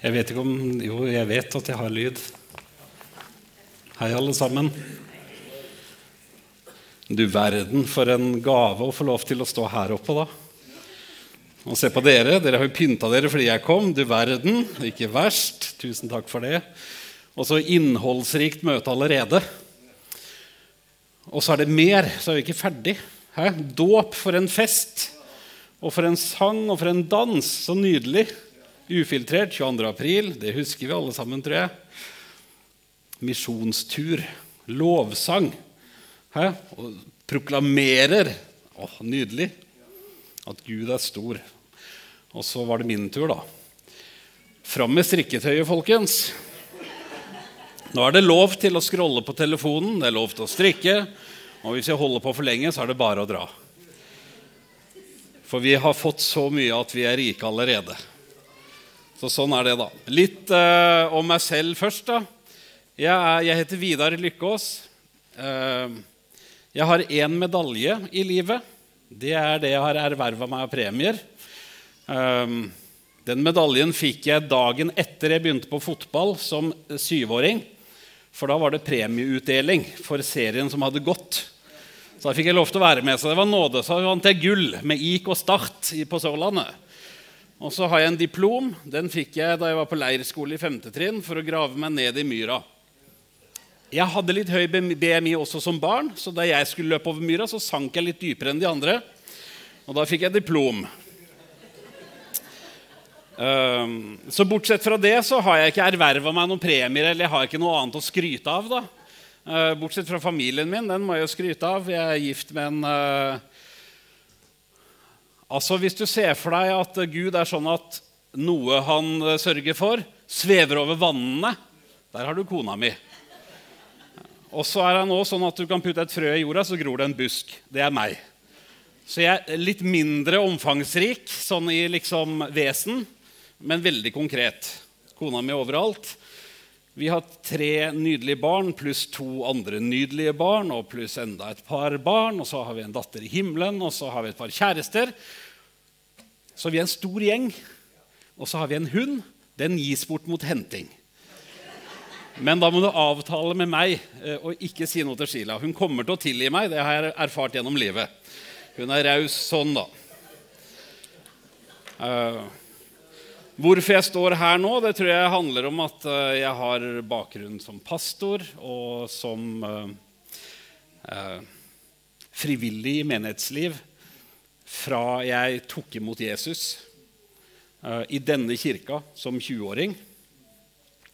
Jeg vet ikke om Jo, jeg vet at jeg har lyd. Hei, alle sammen. Du verden for en gave å få lov til å stå her oppe, da. Og se på dere. Dere har jo pynta dere fordi jeg kom. Du verden. Ikke verst. Tusen takk for det. Og så innholdsrikt møte allerede. Og så er det mer, så er vi ikke ferdig. Hæ? Dåp for en fest. Og for en sang og for en dans. Så nydelig. Ufiltrert 22. april. Det husker vi alle sammen, tror jeg. Misjonstur. Lovsang. Hæ? Og proklamerer. Åh, nydelig. At Gud er stor. Og så var det min tur, da. Fram med strikketøyet, folkens. Nå er det lov til å scrolle på telefonen, det er lov til å strikke. Og hvis jeg holder på for lenge, så er det bare å dra. For vi har fått så mye at vi er rike allerede. Så sånn er det, da. Litt uh, om meg selv først, da. Jeg, er, jeg heter Vidar Lykkås. Eh, jeg har én medalje i livet. Det er det jeg har erverva meg av premier. Eh, den medaljen fikk jeg dagen etter jeg begynte på fotball som syvåring. For da var det premieutdeling for serien som hadde gått. Så da fikk jeg lov til å være med. Så det var nåde. Så vant jeg gull med IK Start på Sørlandet. Og så har jeg en diplom. Den fikk jeg da jeg var på leirskole i 5. trinn for å grave meg ned i myra. Jeg hadde litt høy BMI også som barn, så da jeg skulle løpe over myra, så sank jeg litt dypere enn de andre. Og da fikk jeg diplom. Ehm, så bortsett fra det så har jeg ikke erverva meg noen premier eller jeg har ikke noe annet å skryte av. da. Ehm, bortsett fra familien min. Den må jeg jo skryte av. Jeg er gift med en uh... Altså, Hvis du ser for deg at Gud er sånn at noe han eh, sørger for, svever over vannene Der har du kona mi. Og så er han også sånn at du kan putte et frø i jorda, så gror det en busk. Det er meg. Så jeg er litt mindre omfangsrik sånn i liksom vesen men veldig konkret. Kona mi overalt. Vi har tre nydelige barn pluss to andre nydelige barn og pluss enda et par barn. Og så har vi en datter i himmelen, og så har vi et par kjærester. Så vi er en stor gjeng. Og så har vi en hund. Den gis bort mot henting. Men da må du avtale med meg eh, og ikke si noe til Sheila. Hun kommer til å tilgi meg. Det har jeg erfart gjennom livet. Hun er raus sånn, da. Uh, Hvorfor jeg står her nå, det tror jeg handler om at eh, jeg har bakgrunn som pastor og som uh, uh, frivillig i menighetsliv fra jeg tok imot Jesus eh, i denne kirka som 20-åring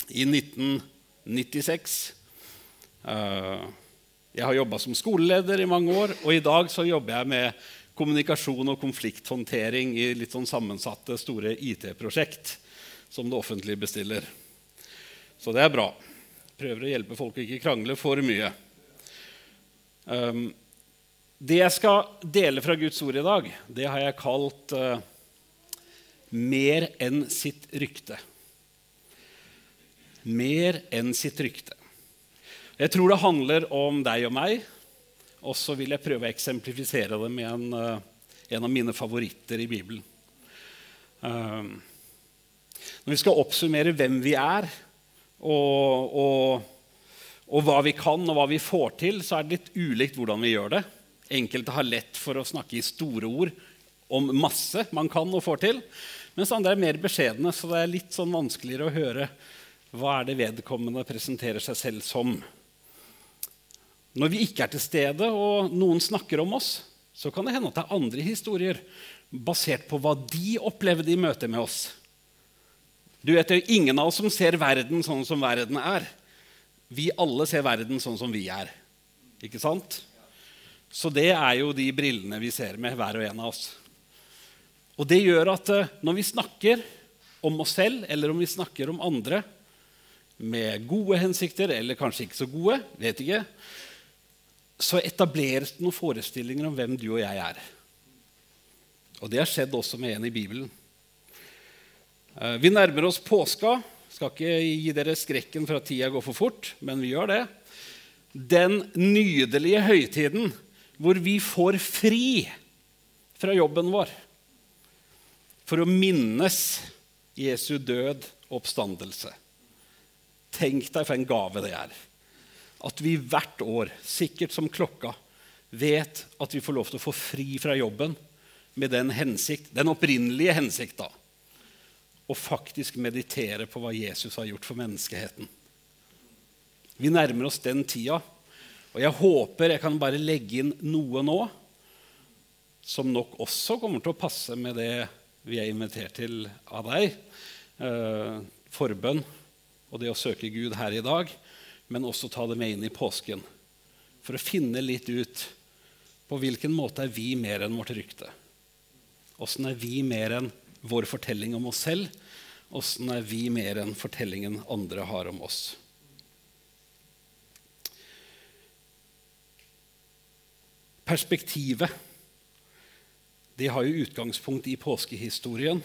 i 1996. jeg har jobba som skoleleder i mange år, og i dag så jobber jeg med kommunikasjon og konflikthåndtering i litt sånn sammensatte, store IT-prosjekt som det offentlige bestiller. Så det er bra. Prøver å hjelpe folk å ikke krangle for mye. Um, det jeg skal dele fra Guds ord i dag, det har jeg kalt uh, 'mer enn sitt rykte'. Mer enn sitt rykte. Jeg tror det handler om deg og meg og så vil jeg prøve å eksemplifisere det med en, eh, en av mine favoritter i Bibelen. Eh, når vi skal oppsummere hvem vi er, og, og, og, hva vi kan, og hva vi får til, så er det litt ulikt hvordan vi gjør det. Enkelte har lett for å snakke i store ord om masse man kan og får til. Mens andre er mer beskjedne, så det er litt sånn vanskeligere å høre hva er det vedkommende presenterer seg selv som. Når vi ikke er til stede, og noen snakker om oss, så kan det hende at det er andre historier basert på hva de opplevde i møte med oss. Du vet, Det er ingen av oss som ser verden sånn som verden er. Vi alle ser verden sånn som vi er. Ikke sant? Så det er jo de brillene vi ser med, hver og en av oss. Og det gjør at eh, når vi snakker om oss selv, eller om vi snakker om andre med gode hensikter, eller kanskje ikke så gode, vet ikke, så etableres det noen forestillinger om hvem du og jeg er. Og det har skjedd også med en i Bibelen. Eh, vi nærmer oss påska. Skal ikke gi dere skrekken for at tida går for fort, men vi gjør det. Den nydelige høytiden hvor vi får fri fra jobben vår for å minnes Jesu død oppstandelse. Tenk deg for en gave det er. At vi hvert år, sikkert som klokka, vet at vi får lov til å få fri fra jobben med den hensikt, den opprinnelige hensikt, da, og faktisk meditere på hva Jesus har gjort for menneskeheten. Vi nærmer oss den tida, og jeg håper jeg kan bare legge inn noe nå som nok også kommer til å passe med det vi er invitert til av deg. Eh, forbønn og det å søke Gud her i dag, men også ta det med inn i påsken. For å finne litt ut på hvilken måte er vi mer enn vårt rykte. Åssen er vi mer enn vår fortelling om oss selv? Åssen er vi mer enn fortellingen andre har om oss? Perspektivet de har jo utgangspunkt i påskehistorien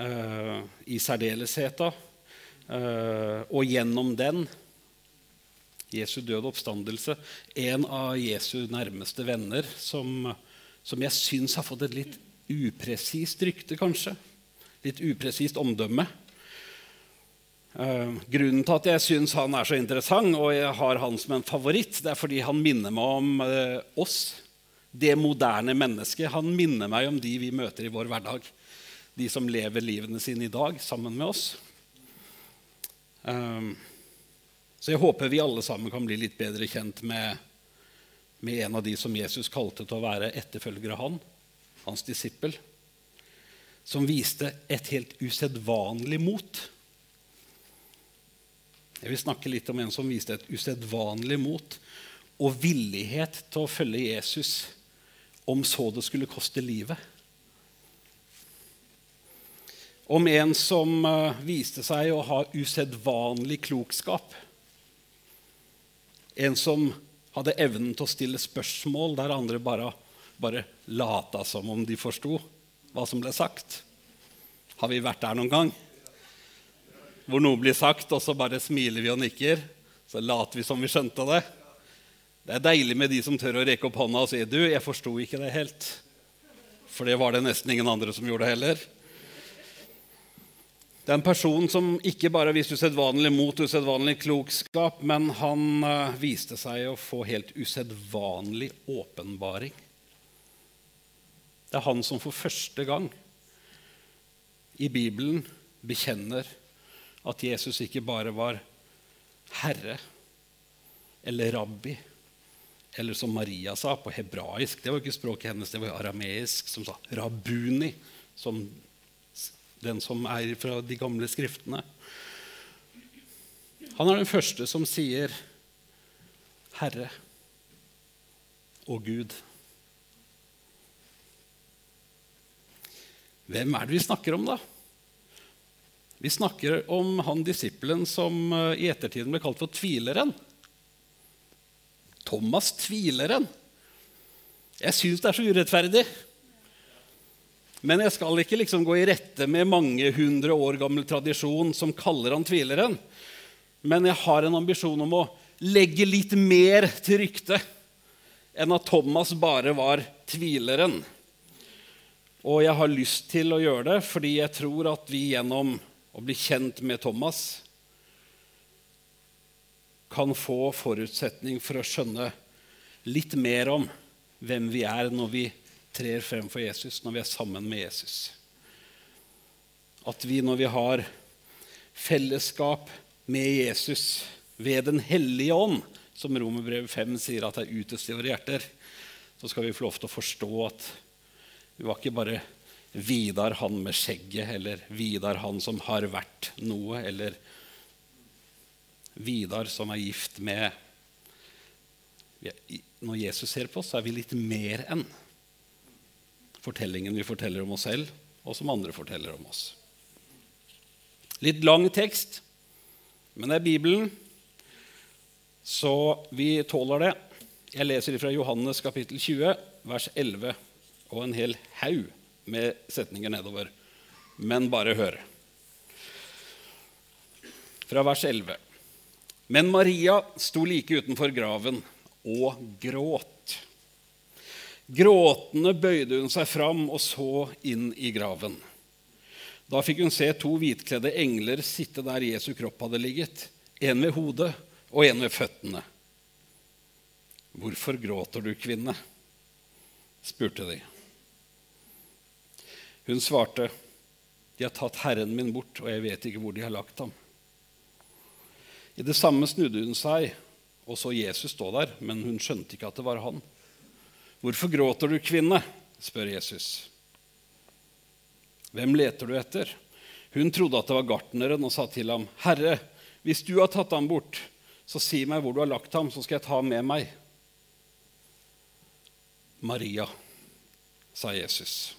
uh, i særdeleshet. Uh, og gjennom den, Jesu døde oppstandelse, en av Jesu nærmeste venner som, som jeg syns har fått et litt upresist rykte, kanskje. Litt upresist omdømme. Uh, grunnen til at jeg syns han er så interessant, og jeg har han som en favoritt, det er fordi han minner meg om uh, oss det moderne mennesket. Han minner meg om de vi møter i vår hverdag. De som lever livene sine i dag sammen med oss. Um, så jeg håper vi alle sammen kan bli litt bedre kjent med, med en av de som Jesus kalte til å være etterfølger av han, hans disippel, som viste et helt usedvanlig mot. Jeg vil snakke litt om en som viste et usedvanlig mot og villighet til å følge Jesus om så det skulle koste livet. Om en som uh, viste seg å ha usedvanlig klokskap. En som hadde evnen til å stille spørsmål der andre bare, bare lata som om de forsto hva som ble sagt. Har vi vært der noen gang? Hvor noe blir sagt, og så bare smiler vi og nikker. Så later vi som vi skjønte det. Det er deilig med de som tør å rekke opp hånda og si du, jeg forsto ikke det helt. For det var det nesten ingen andre som gjorde heller. Det er en person som ikke bare viste usedvanlig mot usedvanlig klokskap, men han uh, viste seg å få helt usedvanlig åpenbaring. Det er han som for første gang i Bibelen bekjenner at Jesus ikke bare var herre eller rabbi eller som Maria sa på hebraisk Det var ikke språket hennes, det var arameisk, som sa 'rabuni', som den som er fra de gamle skriftene. Han er den første som sier 'Herre' og 'Gud'. Hvem er det vi snakker om, da? Vi snakker om han disippelen som eh, i ettertiden ble kalt for tvileren. Thomas tvileren. Jeg syns det er så urettferdig. Men jeg skal ikke liksom gå i rette med mange hundre år gammel tradisjon som kaller han tvileren. Men jeg har en ambisjon om å legge litt mer til ryktet enn at Thomas bare var tvileren. Og jeg har lyst til å gjøre det fordi jeg tror at vi gjennom å bli kjent med Thomas kan få forutsetning for å skjønne litt mer om hvem vi er når vi trer frem for Jesus, når vi er sammen med Jesus. At vi, når vi har fellesskap med Jesus ved Den hellige ånd, som Romerbrevet 5 sier at er utest i våre hjerter, så skal vi få lov til å forstå at vi var ikke bare Vidar, han med skjegget, eller Vidar, han som har vært noe, eller Vidar som er gift med Når Jesus ser på oss, så er vi litt mer enn fortellingen vi forteller om oss selv, og som andre forteller om oss. Litt lang tekst, men det er Bibelen, så vi tåler det. Jeg leser fra Johannes kapittel 20, vers 11, og en hel haug med setninger nedover. Men bare hør. Fra vers 11. Men Maria sto like utenfor graven og gråt. Gråtende bøyde hun seg fram og så inn i graven. Da fikk hun se to hvitkledde engler sitte der Jesu kropp hadde ligget, en ved hodet og en ved føttene. Hvorfor gråter du, kvinne? spurte de. Hun svarte, De har tatt Herren min bort, og jeg vet ikke hvor de har lagt ham. I det samme snudde hun seg og så Jesus stå der, men hun skjønte ikke at det var han. Hvorfor gråter du, kvinne? spør Jesus. Hvem leter du etter? Hun trodde at det var gartneren og sa til ham, Herre, hvis du har tatt ham bort, så si meg hvor du har lagt ham, så skal jeg ta ham med meg. Maria, sa Jesus.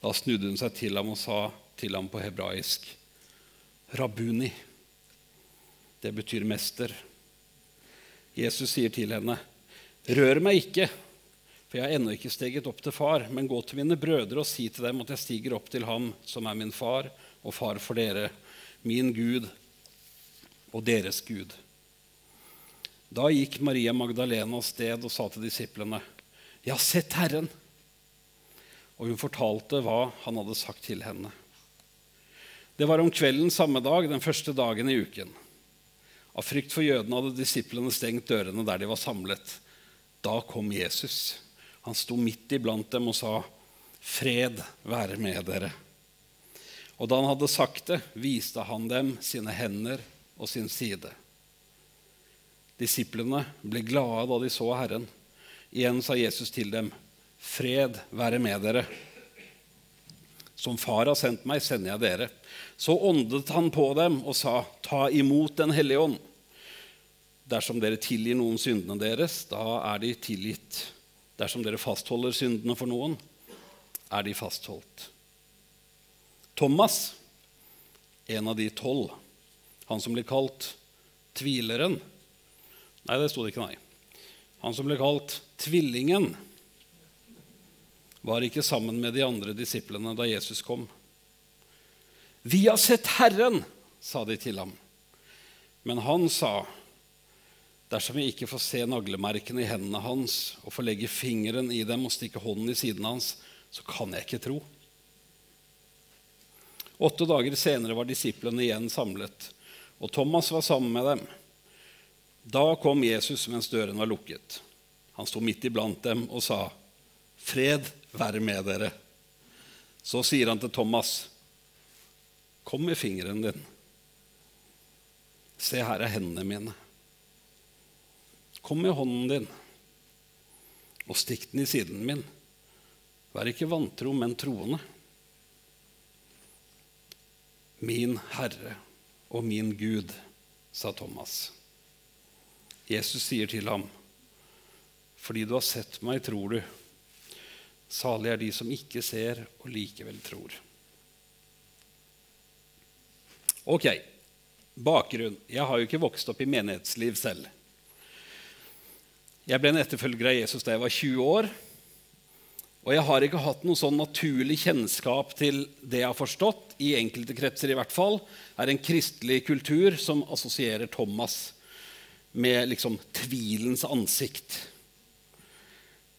Da snudde hun seg til ham og sa til ham på hebraisk, Rabuni. Det betyr mester. Jesus sier til henne, Rør meg ikke, for jeg har ennå ikke steget opp til far, men gå til mine brødre og si til dem at jeg stiger opp til ham som er min far og far for dere, min Gud og deres Gud. Da gikk Maria Magdalena av sted og sa til disiplene, har sett Herren. Og hun fortalte hva han hadde sagt til henne. Det var om kvelden samme dag, den første dagen i uken. Av frykt for jødene hadde disiplene stengt dørene der de var samlet. Da kom Jesus. Han sto midt iblant dem og sa, 'Fred være med dere.' Og da han hadde sagt det, viste han dem sine hender og sin side. Disiplene ble glade da de så Herren. Igjen sa Jesus til dem, 'Fred være med dere.' Som Far har sendt meg, sender jeg dere. Så åndet han på dem og sa, Ta imot Den hellige ånd. Dersom dere tilgir noen syndene deres, da er de tilgitt. Dersom dere fastholder syndene for noen, er de fastholdt. Thomas, en av de tolv, han som ble kalt tvileren Nei, det sto det ikke, nei. Han som ble kalt tvillingen, var ikke sammen med de andre disiplene da Jesus kom. Vi har sett Herren, sa de til ham. Men han sa, dersom jeg ikke får se naglemerkene i hendene hans og får legge fingeren i dem og stikke hånden i siden hans, så kan jeg ikke tro. Åtte dager senere var disiplene igjen samlet, og Thomas var sammen med dem. Da kom Jesus mens døren var lukket. Han sto midt iblant dem og sa, 'Fred være med dere.' Så sier han til Thomas, Kom med fingeren din. Se, her er hendene mine. Kom med hånden din og stikk den i siden min. Vær ikke vantro, men troende. Min Herre og min Gud, sa Thomas. Jesus sier til ham, fordi du har sett meg, tror du. Salig er de som ikke ser og likevel tror. Ok, bakgrunn. Jeg har jo ikke vokst opp i menighetsliv selv. Jeg ble en etterfølger av Jesus da jeg var 20 år. Og jeg har ikke hatt noe sånn naturlig kjennskap til det jeg har forstått, i enkelte kretser i hvert fall, er en kristelig kultur som assosierer Thomas med liksom tvilens ansikt.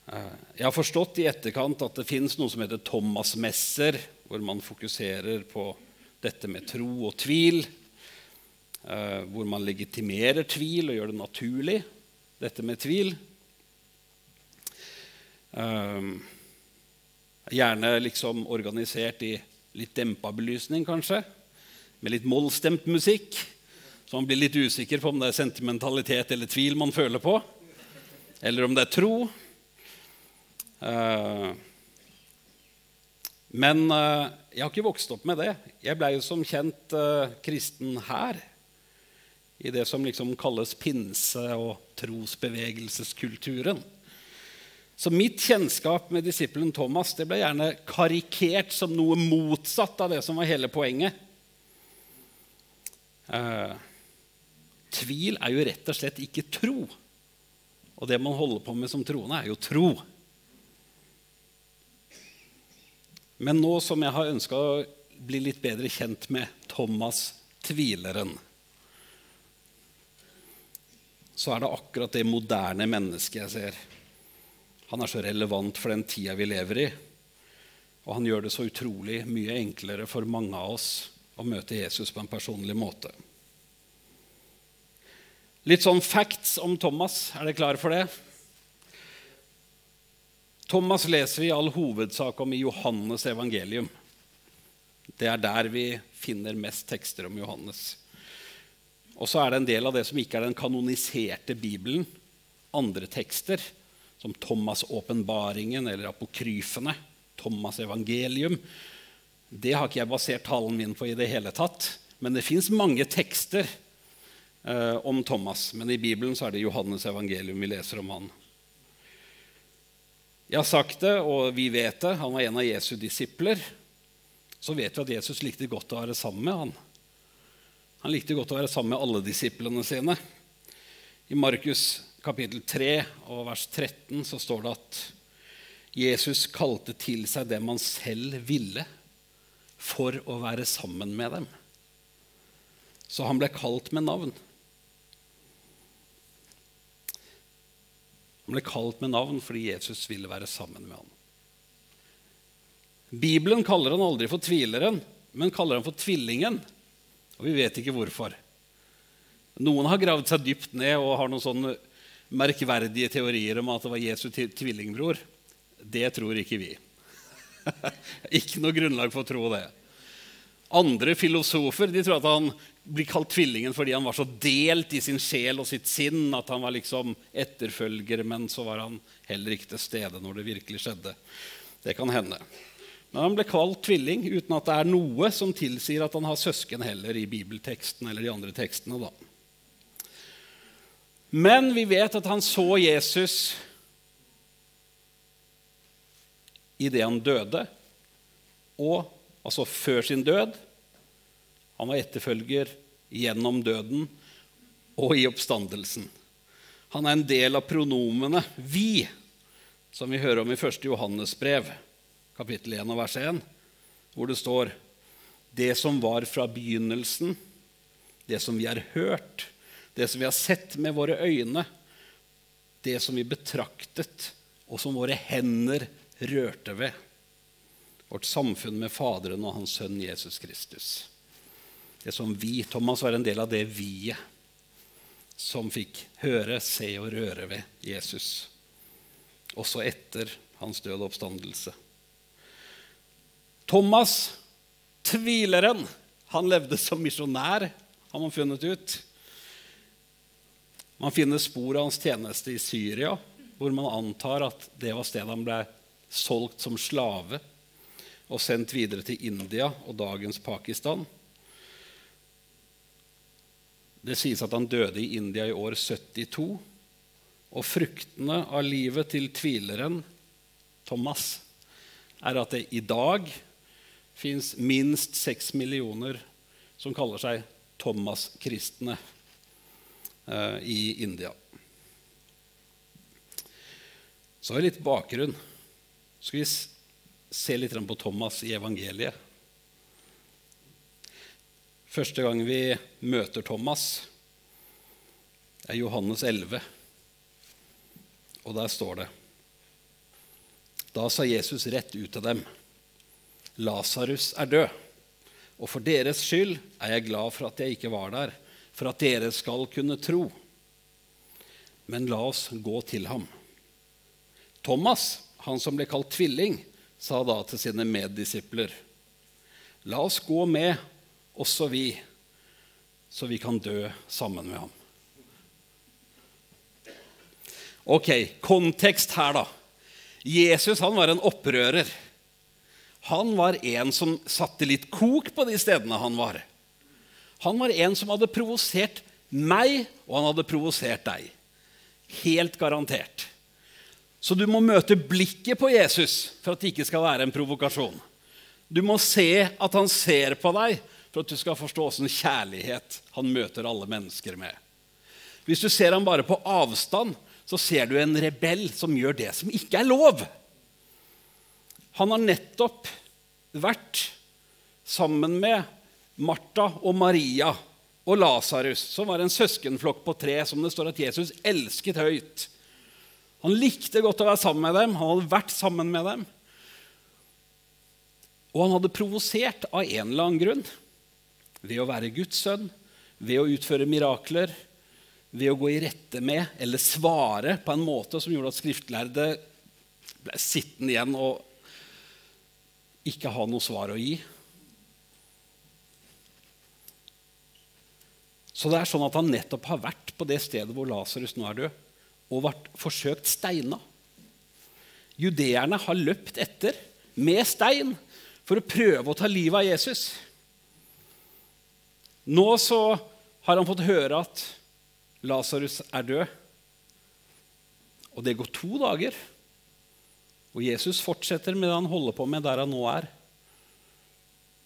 Eh, jeg har forstått i etterkant at det fins noe som heter Thomas-messer, hvor man fokuserer på dette med tro og tvil, eh, hvor man legitimerer tvil og gjør det naturlig, dette med tvil. Eh, gjerne liksom organisert i litt dempa belysning, kanskje, med litt mollstemt musikk. Så man blir litt usikker på om det er sentimentalitet eller tvil man føler på, eller om det er tro. Uh, men uh, jeg har ikke vokst opp med det. Jeg blei jo som kjent uh, kristen her. I det som liksom kalles pinse- og trosbevegelseskulturen. Så mitt kjennskap med disippelen Thomas det ble gjerne karikert som noe motsatt av det som var hele poenget. Eh, tvil er jo rett og slett ikke tro. Og det man holder på med som troende, er jo tro. Men nå som jeg har ønska å bli litt bedre kjent med Thomas tvileren, så er det akkurat det moderne mennesket jeg ser. Han er så relevant for den tida vi lever i. Og han gjør det så utrolig mye enklere for mange av oss å møte Jesus på en personlig måte. Litt sånn facts om Thomas. Er dere klare for det? Thomas leser vi i all hovedsak om i Johannes evangelium. Det er der vi finner mest tekster om Johannes. Og så er det en del av det som ikke er den kanoniserte Bibelen, andre tekster, som Thomas' åpenbaringen eller apokryfene. Thomas' evangelium. Det har ikke jeg basert talen min på i det hele tatt. Men det fins mange tekster eh, om Thomas. Men i Bibelen så er det Johannes' evangelium vi leser om han. Jeg har sagt det, og vi vet det. Han var en av Jesu disipler. Så vet vi at Jesus likte godt å være sammen med han. Han likte godt å være sammen med alle disiplene sine. I Markus kapittel 3 og vers 13 så står det at Jesus kalte til seg dem han selv ville, for å være sammen med dem. Så han ble kalt med navn. Han ble kalt med navn fordi Jesus ville være sammen med ham. Bibelen kaller han aldri for tvileren, men kaller han for tvillingen. Og vi vet ikke hvorfor. Noen har gravd seg dypt ned og har noen sånne merkverdige teorier om at det var Jesu tvillingbror. Det tror ikke vi. ikke noe grunnlag for å tro det. Andre filosofer de tror at han blir kalt tvillingen fordi han var så delt i sin sjel og sitt sinn at han var liksom etterfølger, men så var han heller ikke til stede når det virkelig skjedde. Det kan hende. Men han ble kalt tvilling uten at det er noe som tilsier at han har søsken heller i bibelteksten eller de andre tekstene. da. Men vi vet at han så Jesus idet han døde, og altså før sin død. Han var etterfølger gjennom døden og i oppstandelsen. Han er en del av pronomene 'vi', som vi hører om i 1. Johannes brev, kapittel 1 og vers 1, hvor det står 'Det som var fra begynnelsen, det som vi har hørt', det som vi har sett med våre øyne, det som vi betraktet, og som våre hender rørte ved. Vårt samfunn med Faderen og Hans Sønn Jesus Kristus. Det som vi, Thomas var en del av det vi-et som fikk høre, se og røre ved Jesus. Også etter hans døde oppstandelse. Thomas, tvileren, han levde som misjonær, har man funnet ut. Man finner spor av hans tjeneste i Syria, hvor man antar at det var stedet han ble solgt som slave og sendt videre til India og dagens Pakistan. Det sies at han døde i India i år 72. Og fruktene av livet til tvileren Thomas er at det i dag fins minst seks millioner som kaller seg Thomas-kristne eh, i India. Så litt bakgrunn. Skal vi se litt på Thomas i evangeliet? Første gang vi møter Thomas, er Johannes 11. Og der står det Da sa Jesus rett ut til dem, Lasarus er død, og for deres skyld er jeg glad for at jeg ikke var der, for at dere skal kunne tro. Men la oss gå til ham. Thomas, han som ble kalt tvilling, sa da til sine meddisipler.: La oss gå med, også vi, så vi kan dø sammen med ham. Ok, kontekst her, da. Jesus han var en opprører. Han var en som satte litt kok på de stedene han var. Han var en som hadde provosert meg, og han hadde provosert deg. Helt garantert. Så du må møte blikket på Jesus for at det ikke skal være en provokasjon. Du må se at han ser på deg for at du skal forstå åssen kjærlighet han møter alle mennesker med. Hvis du ser ham bare på avstand, så ser du en rebell som gjør det som ikke er lov. Han har nettopp vært sammen med Martha og Maria og Lasarus, som var en søskenflokk på tre som det står at Jesus elsket høyt. Han likte godt å være sammen med dem. Han hadde vært sammen med dem. Og han hadde provosert av en eller annen grunn. Ved å være Guds sønn, ved å utføre mirakler, ved å gå i rette med eller svare på en måte som gjorde at skriftlærde ble sittende igjen og ikke ha noe svar å gi. Så det er sånn at han nettopp har vært på det stedet hvor Lasarus nå er død, og vært forsøkt steina. Judeerne har løpt etter med stein for å prøve å ta livet av Jesus. Nå så har han fått høre at Lasarus er død. Og det går to dager, og Jesus fortsetter med det han holder på med der han nå er.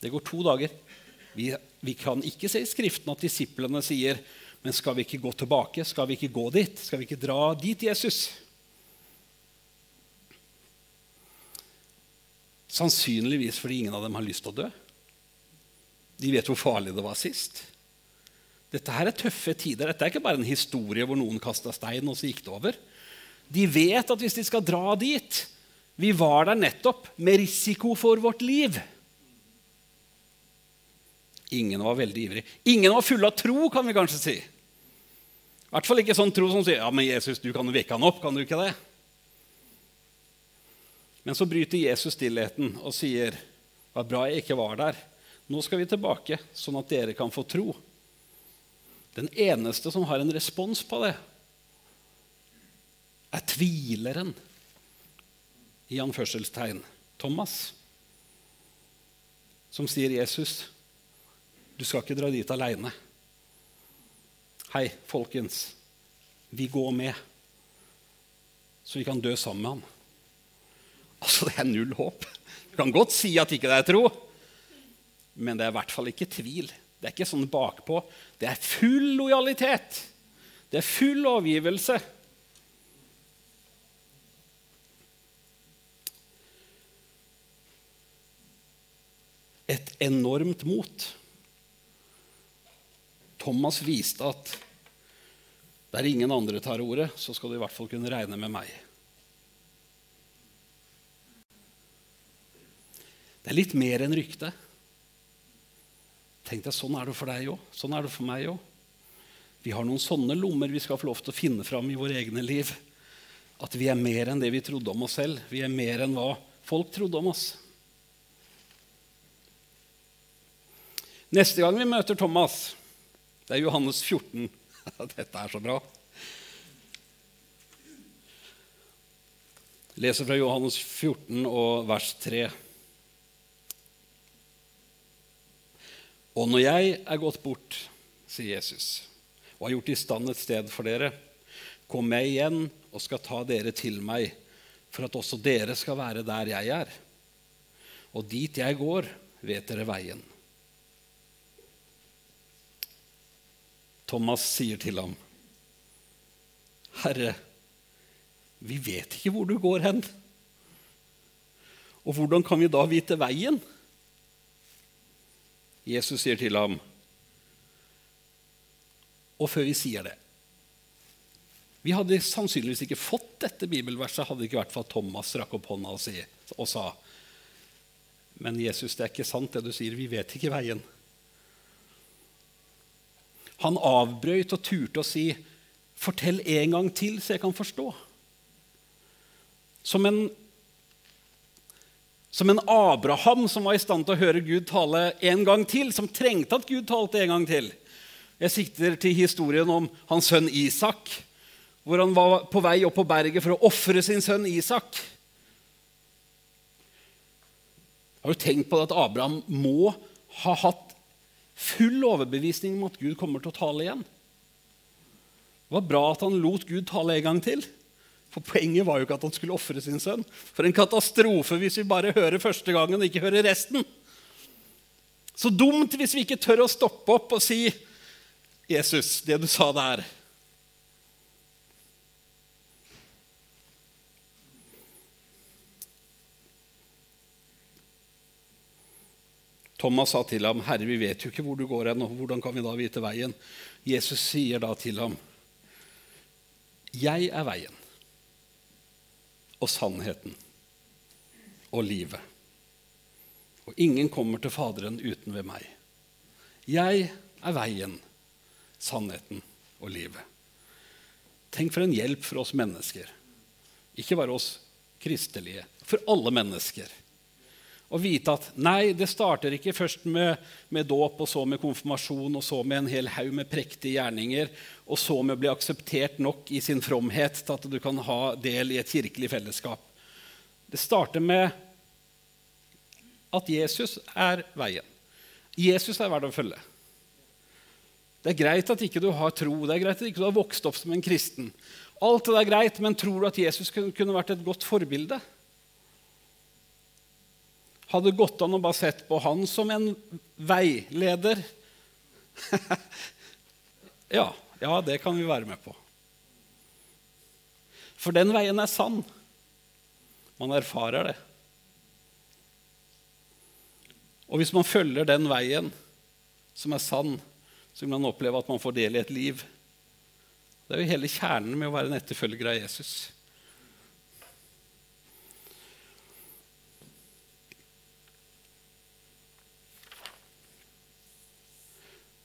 Det går to dager. Vi, vi kan ikke se i Skriften at disiplene sier men skal vi ikke gå tilbake? Skal vi ikke gå dit? Skal vi ikke dra dit, Jesus? Sannsynligvis fordi ingen av dem har lyst til å dø. De vet hvor farlig det var sist. Dette her er tøffe tider. Dette er ikke bare en historie hvor noen kasta stein, og så gikk det over. De vet at hvis de skal dra dit Vi var der nettopp med risiko for vårt liv. Ingen var veldig ivrig. Ingen var full av tro, kan vi kanskje si. I hvert fall ikke sånn tro som sier ja, men Jesus, du kan jo vekke han opp. kan du ikke det? Men så bryter Jesus stillheten og sier det var bra jeg ikke var der. Nå skal vi tilbake, sånn at dere kan få tro. Den eneste som har en respons på det, er tvileren i anførselstegn Thomas, som sier, 'Jesus, du skal ikke dra dit aleine.' Hei, folkens. Vi går med, så vi kan dø sammen med han. Altså, Det er null håp. Du kan godt si at ikke det er tro, men det er i hvert fall ikke tvil. Det er ikke sånn bakpå. Det er full lojalitet. Det er full overgivelse. Et enormt mot. Thomas viste at der ingen andre tar ordet, så skal du i hvert fall kunne regne med meg. Det er litt mer enn rykte. Tenk deg, Sånn er det for deg òg. Sånn er det for meg òg. Vi har noen sånne lommer vi skal få lov til å finne fram i våre egne liv. At vi er mer enn det vi trodde om oss selv. Vi er mer enn hva folk trodde om oss. Neste gang vi møter Thomas, det er Johannes 14. Dette er så bra. leser fra Johannes 14 og vers 3. Og når jeg er gått bort, sier Jesus, og har gjort i stand et sted for dere, kommer jeg igjen og skal ta dere til meg, for at også dere skal være der jeg er. Og dit jeg går, vet dere veien. Thomas sier til ham, Herre, vi vet ikke hvor du går hen. Og hvordan kan vi da vite veien? Jesus sier til ham Og før vi sier det Vi hadde sannsynligvis ikke fått dette bibelverset hadde det ikke vært for at Thomas rakk opp hånda og, sa Men Jesus, det er ikke sant det du sier. Vi vet ikke veien. Han avbrøyt og turte å si, 'Fortell en gang til, så jeg kan forstå.' Som en som en Abraham som var i stand til å høre Gud tale en gang til, som trengte at Gud talte en gang til. Jeg sikter til historien om hans sønn Isak, hvor han var på vei opp på berget for å ofre sin sønn Isak. Har du tenkt på at Abraham må ha hatt full overbevisning om at Gud kommer til å tale igjen? Det var bra at han lot Gud tale en gang til. For poenget var jo ikke at han skulle ofre sin sønn. For en katastrofe hvis vi bare hører første gangen og ikke hører resten. Så dumt hvis vi ikke tør å stoppe opp og si, 'Jesus, det du sa der' Thomas sa til ham, 'Herre, vi vet jo ikke hvor du går hen, og hvordan kan vi da vite veien?' Jesus sier da til ham, 'Jeg er veien og sannheten og livet. og ingen kommer til Faderen uten ved meg. Jeg er veien, sannheten og livet. Tenk for en hjelp for oss mennesker. Ikke bare oss kristelige, for alle mennesker. Å vite at nei, det starter ikke først med, med dåp, og så med konfirmasjon, og så med en hel haug med prektige gjerninger, og så med å bli akseptert nok i sin fromhet til at du kan ha del i et kirkelig fellesskap. Det starter med at Jesus er veien. Jesus er verdt å følge. Det er greit at ikke du har tro, det er greit at ikke du har vokst opp som en kristen. Alt det er greit, men tror du at Jesus kunne vært et godt forbilde? Hadde gått an å bare sett på han som en veileder? ja, ja, det kan vi være med på. For den veien er sann. Man erfarer det. Og hvis man følger den veien som er sann, så vil man oppleve at man får del i et liv. Det er jo hele kjernen med å være en etterfølger av Jesus.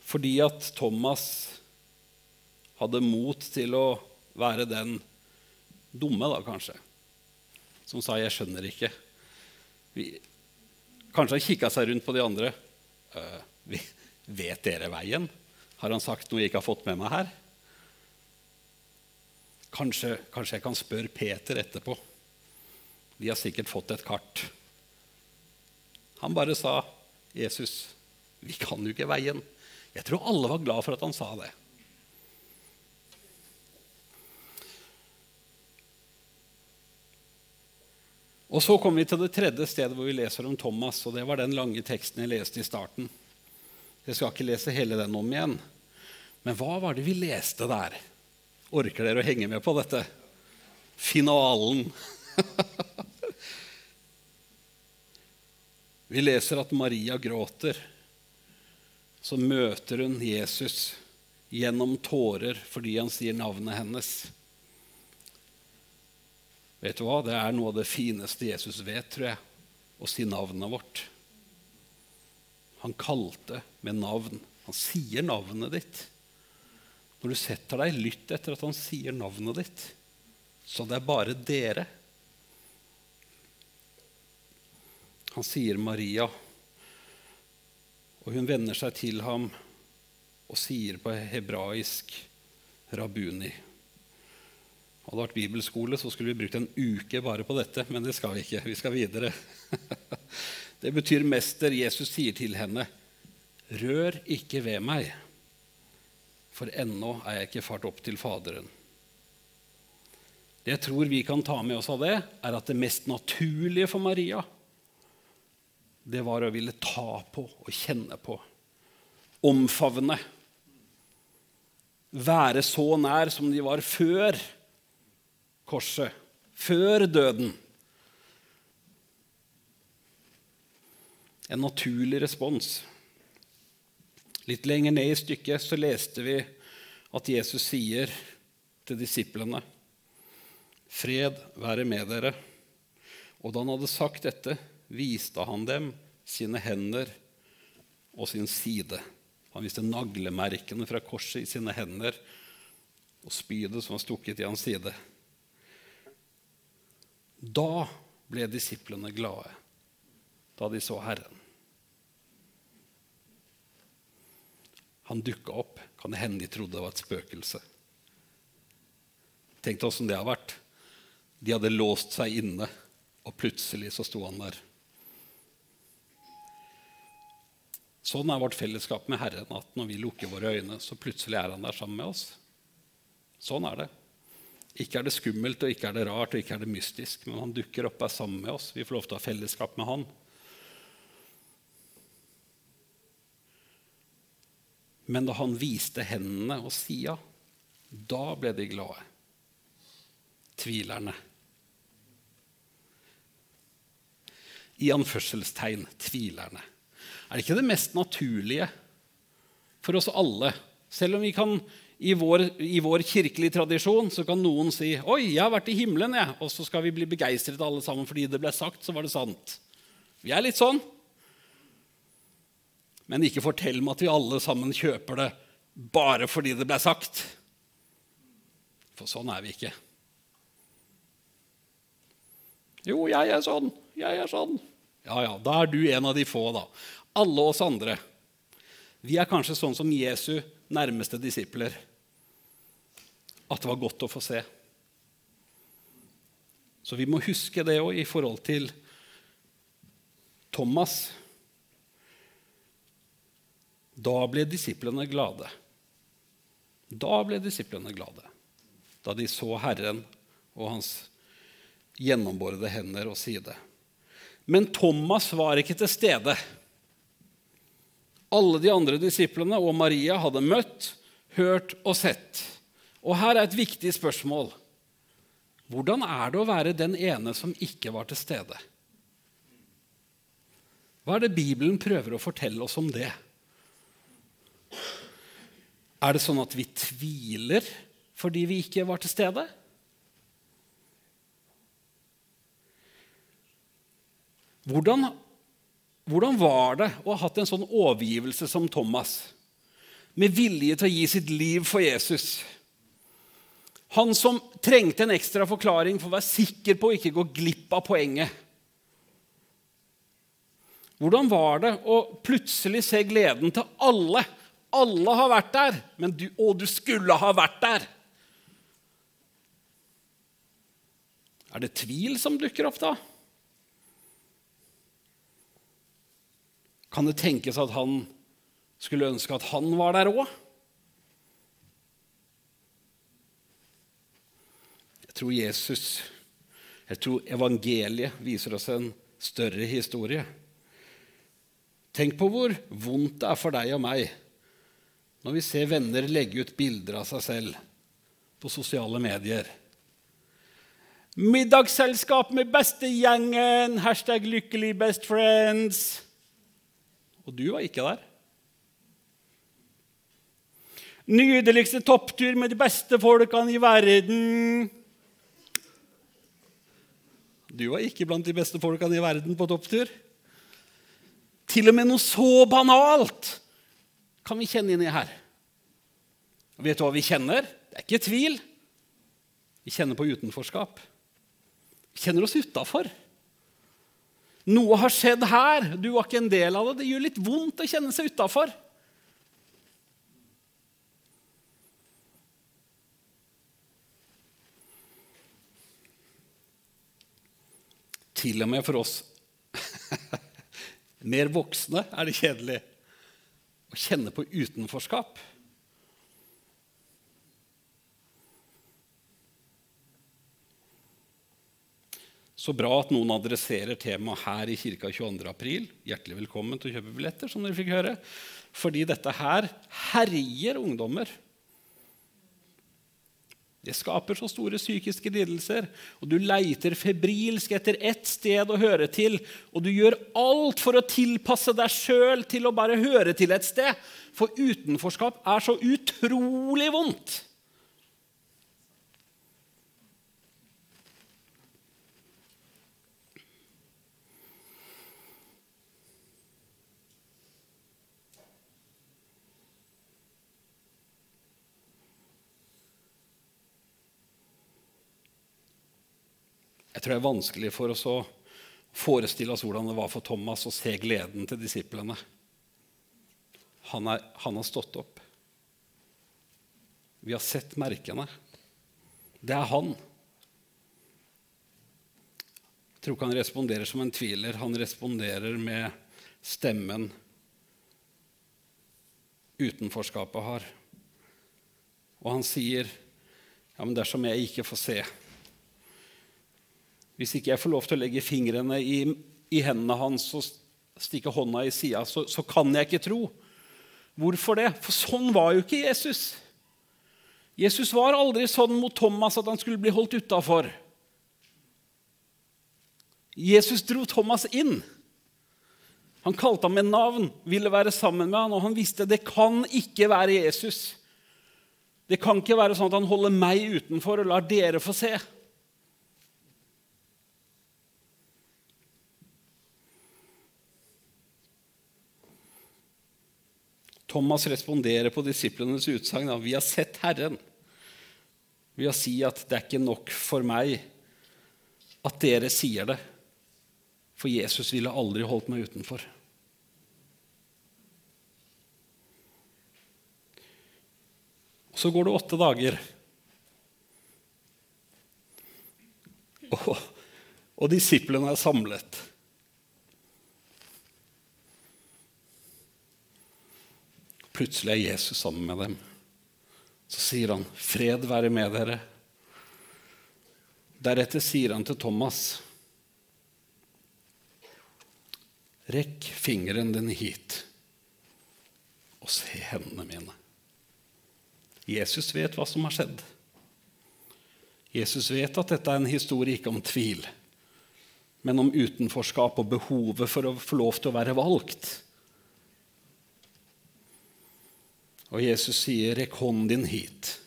Fordi at Thomas hadde mot til å være den dumme, da kanskje, som sa 'jeg skjønner ikke'. Vi, kanskje han kikka seg rundt på de andre. Vi, Vet dere veien? Har han sagt noe jeg ikke har fått med meg her? Kanskje, kanskje jeg kan spørre Peter etterpå. De har sikkert fått et kart. Han bare sa, 'Jesus, vi kan jo ikke veien.' Jeg tror alle var glad for at han sa det. Og Så kommer vi til det tredje stedet hvor vi leser om Thomas. og Det var den lange teksten jeg leste i starten. Jeg skal ikke lese hele den om igjen. Men hva var det vi leste der? Orker dere å henge med på dette? Finalen. vi leser at Maria gråter. Så møter hun Jesus gjennom tårer fordi han sier navnet hennes. Vet du hva? Det er noe av det fineste Jesus vet, tror jeg, å si navnet vårt. Han kalte med navn. Han sier navnet ditt. Når du setter deg, lytt etter at han sier navnet ditt. Så det er bare dere. Han sier Maria, og hun vender seg til ham og sier på hebraisk Rabuni. Hadde det vært bibelskole, så skulle vi brukt en uke bare på dette, men det skal vi ikke. Vi skal videre. Det betyr mester. Jesus sier til henne, 'Rør ikke ved meg, for ennå er jeg ikke fart opp til Faderen.' Det jeg tror vi kan ta med oss av det, er at det mest naturlige for Maria det var å ville ta på og kjenne på. Omfavne. Være så nær som de var før korset, før døden. en naturlig respons. Litt lenger ned i stykket så leste vi at Jesus sier til disiplene Fred være med dere. Og da han hadde sagt dette, viste han dem sine hender og sin side. Han viste naglemerkene fra korset i sine hender og spydet som var stukket i hans side. Da ble disiplene glade da de så Herren. Han dukka opp. Kan det hende de trodde det var et spøkelse? Tenk deg åssen det har vært. De hadde låst seg inne, og plutselig så sto han der. Sånn er vårt fellesskap med Herren, at når vi lukker våre øyne, så plutselig er han der sammen med oss. Sånn er det. Ikke er det skummelt, og ikke er det rart, og ikke er det mystisk, men han dukker opp og er sammen med oss. Vi får lov til å ha fellesskap med han. Men da han viste hendene og sida, da ble de glade. Tvilerne. I anførselstegn tvilerne. Er det ikke det mest naturlige for oss alle? Selv om vi kan i vår, i vår kirkelige tradisjon så kan noen si 'Oi, jeg har vært i himmelen', jeg. Og så skal vi bli begeistret alle sammen fordi det ble sagt, så var det sant. Vi er litt sånn. Men ikke fortell meg at vi alle sammen kjøper det bare fordi det ble sagt. For sånn er vi ikke. Jo, jeg er sånn. Jeg er sånn. Ja, ja, da er du en av de få, da. Alle oss andre. Vi er kanskje sånn som Jesu nærmeste disipler. At det var godt å få se. Så vi må huske det òg i forhold til Thomas. Da ble disiplene glade. Da ble disiplene glade. Da de så Herren og hans gjennombårede hender og side. Men Thomas var ikke til stede. Alle de andre disiplene og Maria hadde møtt, hørt og sett. Og her er et viktig spørsmål. Hvordan er det å være den ene som ikke var til stede? Hva er det Bibelen prøver å fortelle oss om det? Er det sånn at vi tviler fordi vi ikke var til stede? Hvordan, hvordan var det å ha hatt en sånn overgivelse som Thomas, med vilje til å gi sitt liv for Jesus? Han som trengte en ekstra forklaring for å være sikker på å ikke gå glipp av poenget. Hvordan var det å plutselig se gleden til alle alle har vært der, men du, å, du skulle ha vært der. Er det tvil som dukker opp da? Kan det tenkes at han skulle ønske at han var der òg? Jeg tror Jesus, jeg tror evangeliet viser oss en større historie. Tenk på hvor vondt det er for deg og meg når vi ser venner legge ut bilder av seg selv på sosiale medier. Middagsselskap med bestegjengen, hashtag 'lykkelig best friends'. Og du var ikke der. Nydeligste topptur med de beste folkene i verden. Du var ikke blant de beste folkene i verden på topptur. Til og med noe så banalt kan vi kjenne inni her. Og vet du hva vi kjenner? Det er ikke tvil. Vi kjenner på utenforskap. Vi kjenner oss utafor. Noe har skjedd her. Du var ikke en del av det. Det gjør litt vondt å kjenne seg utafor. Til og med for oss mer voksne er det kjedelig å kjenne på utenforskap. Så bra at noen adresserer temaet her i kirka 22. april. Hjertelig velkommen til å kjøpe billetter. som dere fikk høre. Fordi dette her herjer ungdommer. Det skaper så store psykiske lidelser, og du leiter febrilsk etter ett sted å høre til, og du gjør alt for å tilpasse deg sjøl til å bare høre til et sted. For utenforskap er så utrolig vondt. Jeg tror det er vanskelig for oss å forestille oss hvordan det var for Thomas å se gleden til disiplene. Han, er, han har stått opp. Vi har sett merkene. Det er han. Jeg tror ikke han responderer som en tviler. Han responderer med stemmen utenforskapet har. Og han sier, 'Ja, men dersom jeg ikke får se' Hvis ikke jeg får lov til å legge fingrene i, i hendene hans og stikke hånda i sida, så, så, kan jeg ikke tro. Hvorfor det? For sånn var jo ikke Jesus. Jesus var aldri sånn mot Thomas at han skulle bli holdt utafor. Jesus dro Thomas inn. Han kalte ham med navn, ville være sammen med ham, og han visste det kan ikke være Jesus. Det kan ikke være sånn at han holder meg utenfor og lar dere få se. Thomas responderer på disiplenes utsagn vi har sett Herren ved å si at det er ikke nok for meg at dere sier det, for Jesus ville aldri holdt meg utenfor. Så går det åtte dager. Og, og disiplene er samlet. Plutselig er Jesus sammen med dem. Så sier han, 'Fred være med dere'. Deretter sier han til Thomas, 'Rekk fingeren din hit, og se hendene mine.' Jesus vet hva som har skjedd. Jesus vet at dette er en historie ikke om tvil, men om utenforskap og behovet for å få lov til å være valgt. Og Jesus sier, 'Rekk hånden din hit.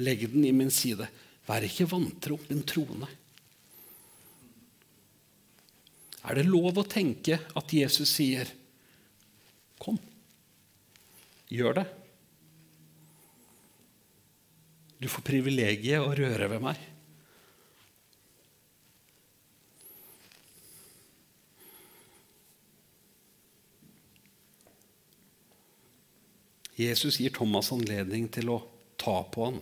Legg den i min side. Vær ikke vantro, men troende.' Er det lov å tenke at Jesus sier, 'Kom, gjør det'? Du får privilegiet å røre ved meg. Jesus gir Thomas anledning til å ta på han.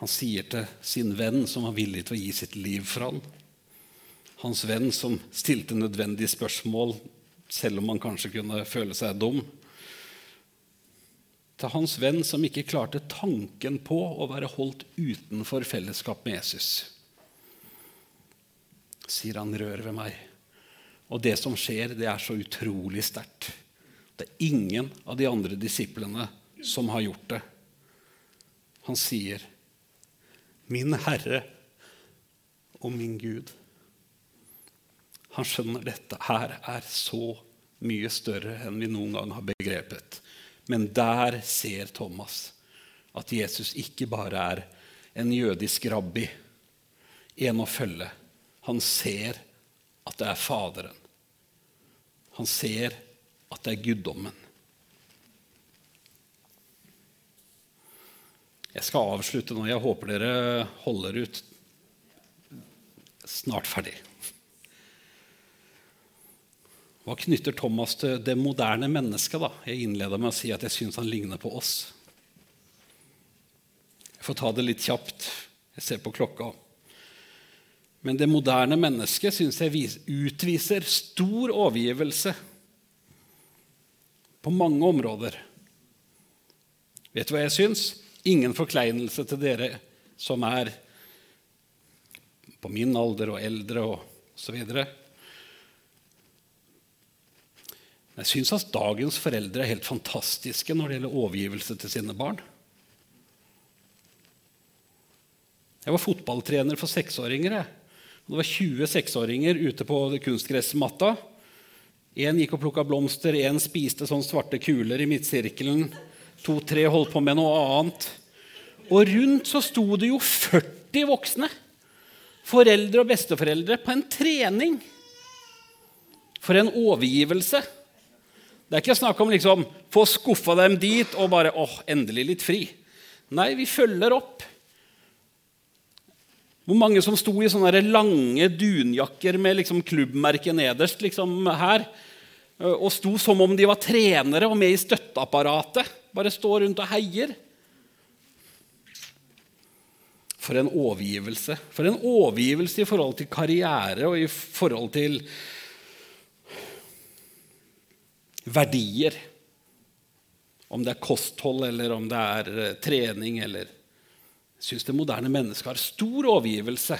Han sier til sin venn, som var villig til å gi sitt liv for han, hans venn som stilte nødvendige spørsmål, selv om han kanskje kunne føle seg dum, til hans venn som ikke klarte tanken på å være holdt utenfor fellesskap med Jesus. Sier han, 'Rør ved meg'. Og det som skjer, det er så utrolig sterkt. Det er ingen av de andre disiplene som har gjort det. Han sier, 'Min Herre og min Gud'. Han skjønner dette her er så mye større enn vi noen gang har begrepet. Men der ser Thomas at Jesus ikke bare er en jødisk rabbi, en å følge. Han ser at det er Faderen. Han ser at det er guddommen. Jeg skal avslutte nå. Jeg håper dere holder ut. Snart ferdig. Hva knytter Thomas til det moderne mennesket? da? Jeg innleda med å si at jeg syns han ligner på oss. Jeg får ta det litt kjapt. Jeg ser på klokka. Men det moderne mennesket syns jeg utviser stor overgivelse på mange områder. Vet du hva jeg syns? Ingen forkleinelse til dere som er på min alder og eldre og osv. Jeg syns at dagens foreldre er helt fantastiske når det gjelder overgivelse til sine barn. Jeg var fotballtrener for seksåringer. Det var 20 seksåringer ute på kunstgressmatta. Én gikk og plukka blomster, én spiste sånne svarte kuler i midtsirkelen. To-tre holdt på med noe annet. Og rundt så sto det jo 40 voksne, foreldre og besteforeldre, på en trening. For en overgivelse. Det er ikke snakk om liksom få skuffa dem dit og bare åh, endelig litt fri. Nei, vi følger opp. Hvor mange som sto i sånne lange dunjakker med liksom klubbmerket nederst liksom her, og sto som om de var trenere og med i støtteapparatet. Bare stå rundt og heier. For en overgivelse. For en overgivelse i forhold til karriere og i forhold til verdier. Om det er kosthold, eller om det er eh, trening, eller syns det moderne mennesket har stor overgivelse.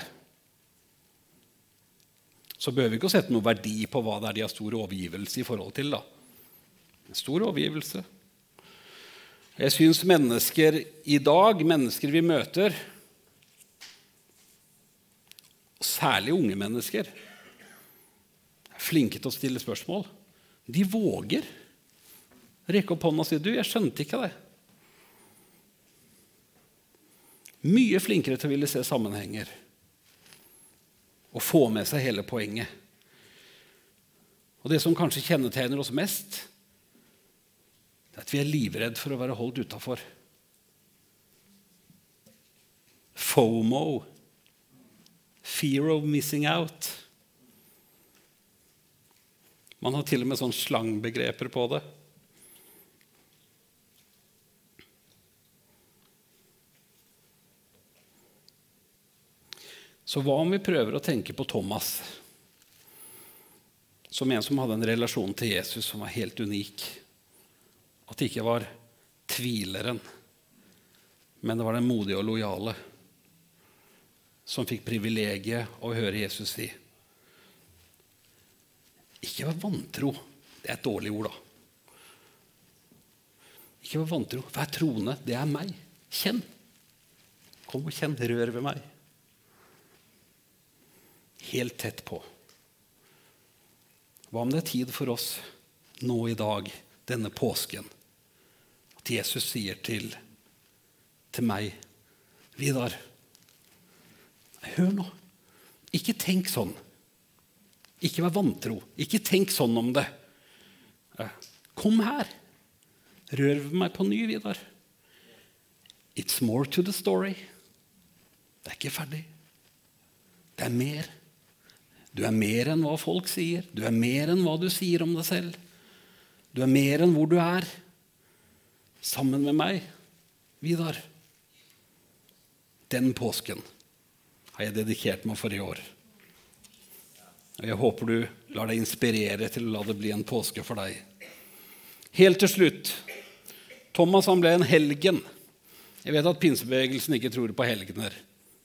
Så behøver vi ikke å sette noen verdi på hva det er de har stor overgivelse i forhold til. da. Stor overgivelse. Jeg syns mennesker i dag, mennesker vi møter, særlig unge mennesker, er flinke til å stille spørsmål. De våger rekke opp hånda og si 'Du, jeg skjønte ikke det'. Mye flinkere til å ville se sammenhenger og få med seg hele poenget. Og det som kanskje kjennetegner oss mest, det er at vi er livredd for å være holdt utafor. FOMO. Fear of missing out. Man har til og med sånn slangbegreper på det. Så hva om vi prøver å tenke på Thomas som en som hadde en relasjon til Jesus som var helt unik? At det ikke var tvileren, men det var den modige og lojale som fikk privilegiet å høre Jesus si. Ikke vær vantro. Det er et dårlig ord, da. Ikke vær vantro. Vær troende. Det er meg. Kjenn. Kom og kjenn. Rør ved meg. Helt tett på. Hva om det er tid for oss nå i dag, denne påsken, at Jesus sier til, til meg, Vidar Hør nå. Ikke tenk sånn. Ikke vær vantro. Ikke tenk sånn om det. Kom her. Rør meg på ny, Vidar. It's more to the story. Det er ikke ferdig. Det er mer. Du er mer enn hva folk sier. Du er mer enn hva du sier om deg selv. Du er mer enn hvor du er. Sammen med meg, Vidar. Den påsken har jeg dedikert meg for i år. Og Jeg håper du lar deg inspirere til å la det bli en påske for deg. Helt til slutt Thomas han ble en helgen. Jeg vet at pinsebevegelsen ikke tror på helgener.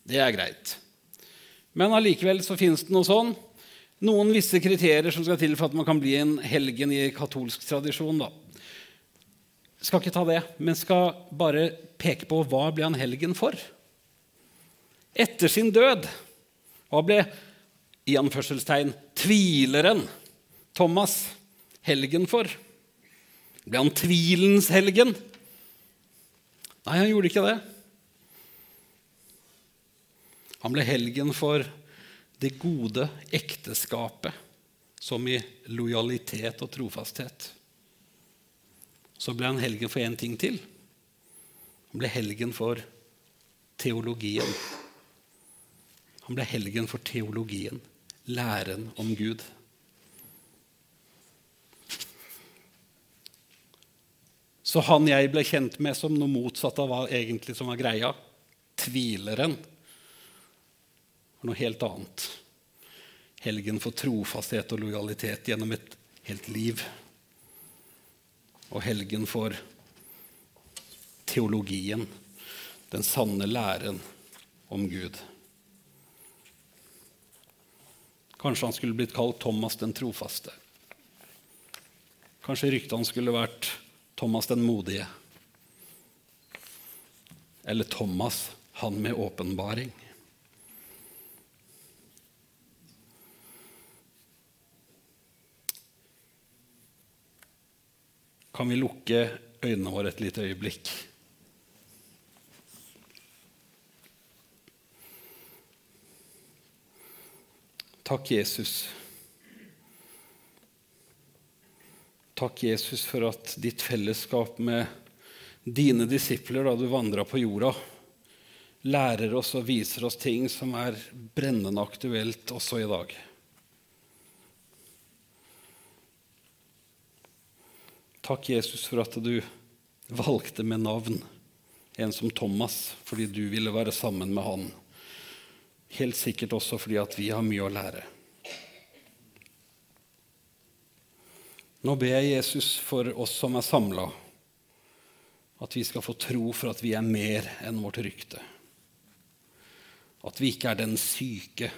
Det er greit. Men allikevel så finnes det noe sånn. Noen visse kriterier som skal til for at man kan bli en helgen i katolsk tradisjon. da. Skal ikke ta det, men skal bare peke på hva ble han helgen for? Etter sin død, hva ble i anførselstegn tvileren Thomas helgen for? Ble han tvilens helgen? Nei, han gjorde ikke det. Han ble helgen for det gode ekteskapet, som i lojalitet og trofasthet. Så ble han helgen for én ting til. Han ble helgen for teologien. Han ble helgen for teologien, læren om Gud. Så han jeg ble kjent med som noe motsatt av hva egentlig som var greia, tvileren, var noe helt annet. Helgen for trofasthet og lojalitet gjennom et helt liv. Og helgen for teologien, den sanne læren om Gud. Kanskje han skulle blitt kalt Thomas den trofaste. Kanskje ryktet han skulle vært Thomas den modige. Eller Thomas, han med åpenbaring. Kan vi lukke øynene våre et lite øyeblikk? Takk, Jesus. Takk, Jesus, for at ditt fellesskap med dine disipler da du vandra på jorda, lærer oss og viser oss ting som er brennende aktuelt også i dag. Takk, Jesus, for at du valgte med navn en som Thomas fordi du ville være sammen med han. Helt sikkert også fordi at vi har mye å lære. Nå ber jeg Jesus for oss som er samla, at vi skal få tro for at vi er mer enn vårt rykte. At vi ikke er den syke,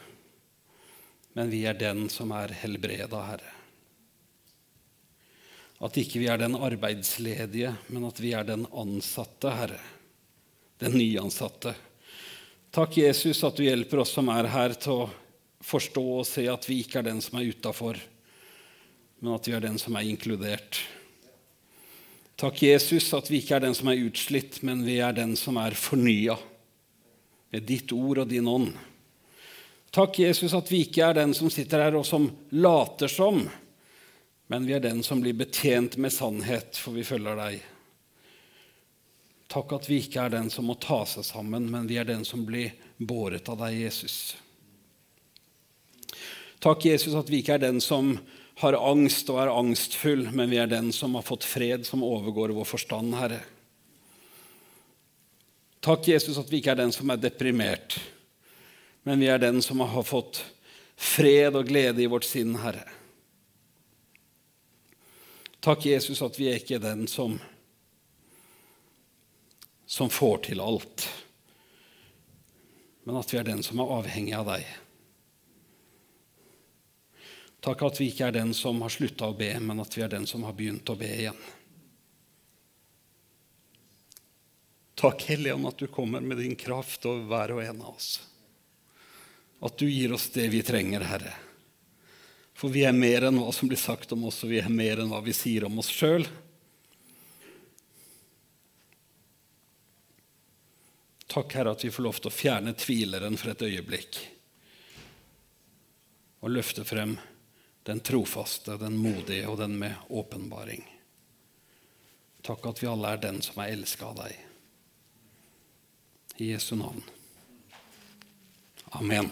men vi er den som er helbreda, Herre. At ikke vi er den arbeidsledige, men at vi er den ansatte, Herre. Den nyansatte Takk, Jesus, at du hjelper oss som er her, til å forstå og se at vi ikke er den som er utafor, men at vi er den som er inkludert. Takk, Jesus, at vi ikke er den som er utslitt, men vi er den som er fornya med ditt ord og din ånd. Takk, Jesus, at vi ikke er den som sitter her og som later som, men vi er den som blir betjent med sannhet, for vi følger deg. Takk at vi ikke er den som må ta seg sammen, men vi er den som blir båret av deg, Jesus. Takk, Jesus, at vi ikke er den som har angst og er angstfull, men vi er den som har fått fred som overgår vår forstand, Herre. Takk, Jesus, at vi ikke er den som er deprimert, men vi er den som har fått fred og glede i vårt sinn, Herre. Takk, Jesus, at vi er ikke den som som får til alt, men at vi er den som er avhengig av deg. Takk at vi ikke er den som har slutta å be, men at vi er den som har begynt å be igjen. Takk, Helligånd, at du kommer med din kraft over hver og en av oss. At du gir oss det vi trenger, Herre. For vi er mer enn hva som blir sagt om oss, og vi er mer enn hva vi sier om oss sjøl. Takk, Herre, at vi får lov til å fjerne tvileren for et øyeblikk og løfte frem den trofaste, den modige og den med åpenbaring. Takk at vi alle er den som er elska av deg. I Jesu navn. Amen.